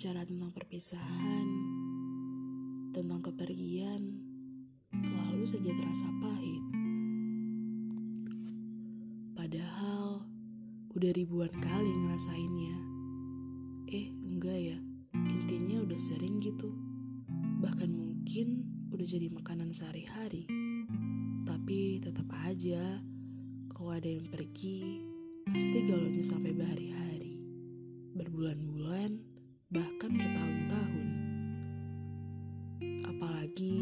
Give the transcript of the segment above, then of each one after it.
Bicara tentang perpisahan, tentang kepergian, selalu saja terasa pahit. Padahal udah ribuan kali ngerasainnya. Eh, enggak ya. Intinya udah sering gitu. Bahkan mungkin udah jadi makanan sehari-hari. Tapi tetap aja kalau ada yang pergi, pasti galaunya sampai berhari-hari. Berbulan-bulan, bahkan bertahun-tahun. Apalagi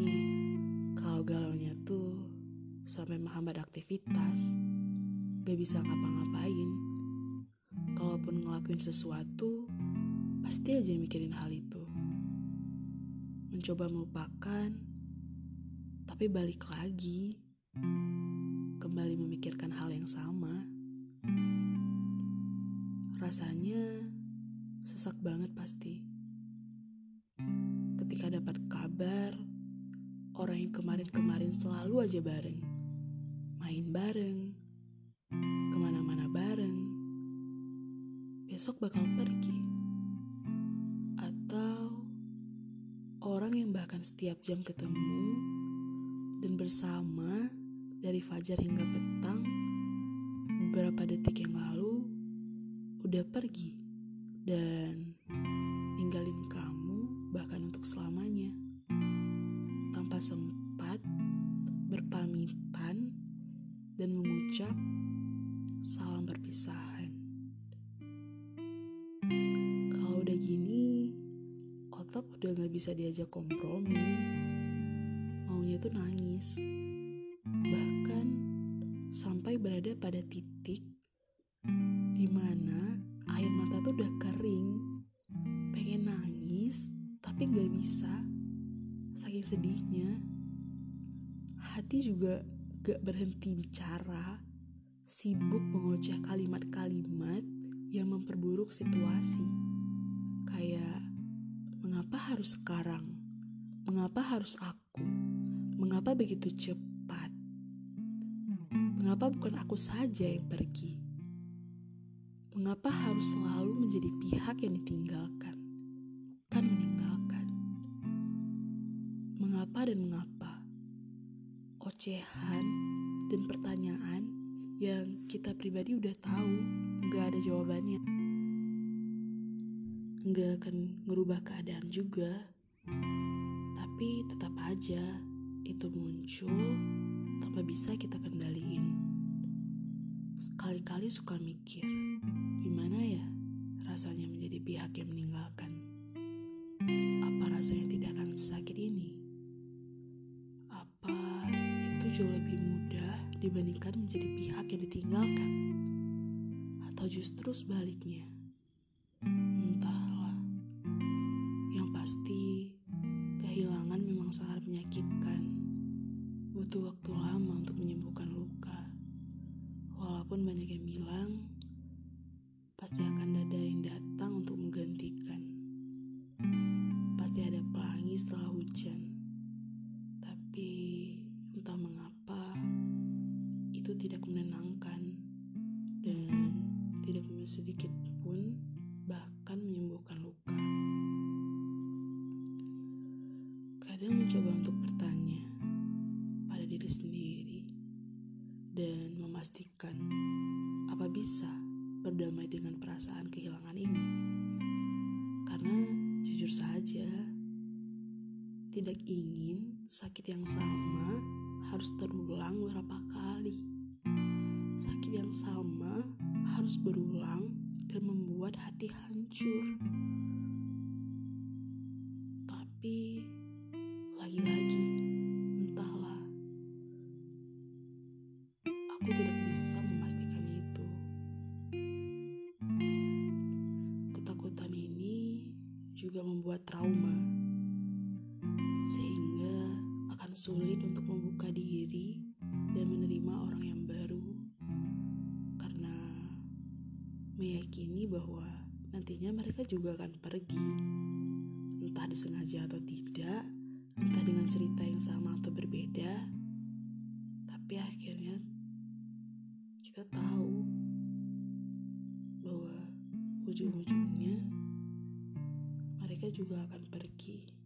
kalau galaunya tuh sampai menghambat aktivitas, gak bisa ngapa-ngapain. Kalaupun ngelakuin sesuatu, pasti aja mikirin hal itu. Mencoba melupakan, tapi balik lagi, kembali memikirkan hal yang sama. Rasanya sesak banget pasti. Ketika dapat kabar, orang yang kemarin-kemarin selalu aja bareng, main bareng, ke mana-mana bareng, besok bakal pergi. Atau orang yang bahkan setiap jam ketemu dan bersama dari fajar hingga petang, beberapa detik yang lalu udah pergi dan ninggalin kamu bahkan untuk selamanya tanpa sempat berpamitan dan mengucap salam perpisahan. Kalau udah gini, otak udah gak bisa diajak kompromi. Maunya tuh nangis. Bahkan sampai berada pada titik di mana mata tuh udah kering. Pengen nangis, tapi gak bisa. Saking sedihnya. Hati juga gak berhenti bicara. Sibuk mengoceh kalimat-kalimat yang memperburuk situasi. Kayak, mengapa harus sekarang? Mengapa harus aku? Mengapa begitu cepat? Mengapa bukan aku saja yang pergi? Mengapa harus selalu menjadi pihak yang ditinggalkan, bukan meninggalkan? Mengapa dan mengapa? Ocehan dan pertanyaan yang kita pribadi udah tahu nggak ada jawabannya. Nggak akan merubah keadaan juga, tapi tetap aja itu muncul tanpa bisa kita kendaliin. Sekali-kali suka mikir, gimana ya rasanya menjadi pihak yang meninggalkan? Apa rasanya tidak akan sesakit ini? Apa itu jauh lebih mudah dibandingkan menjadi pihak yang ditinggalkan? Atau justru sebaliknya? Entahlah. Yang pasti, kehilangan memang sangat menyakitkan. Butuh waktu lama untuk menyembuhkan. Walaupun banyak yang bilang, pasti akan ada yang datang untuk menggantikan. Pasti ada pelangi setelah hujan. Tapi entah mengapa itu tidak menenangkan dan tidak sedikit pun bahkan menyembuhkan luka. Kadang mencoba untuk bertanya pada diri sendiri dan memastikan apa bisa berdamai dengan perasaan kehilangan ini. Karena jujur saja, tidak ingin sakit yang sama harus terulang beberapa kali. Sakit yang sama harus berulang dan membuat hati hancur. Aku tidak bisa memastikan itu. Ketakutan ini juga membuat trauma, sehingga akan sulit untuk membuka diri dan menerima orang yang baru, karena meyakini bahwa nantinya mereka juga akan pergi, entah disengaja atau tidak, entah dengan cerita yang sama atau berbeda, tapi akhirnya kita tahu bahwa ujung-ujungnya mereka juga akan pergi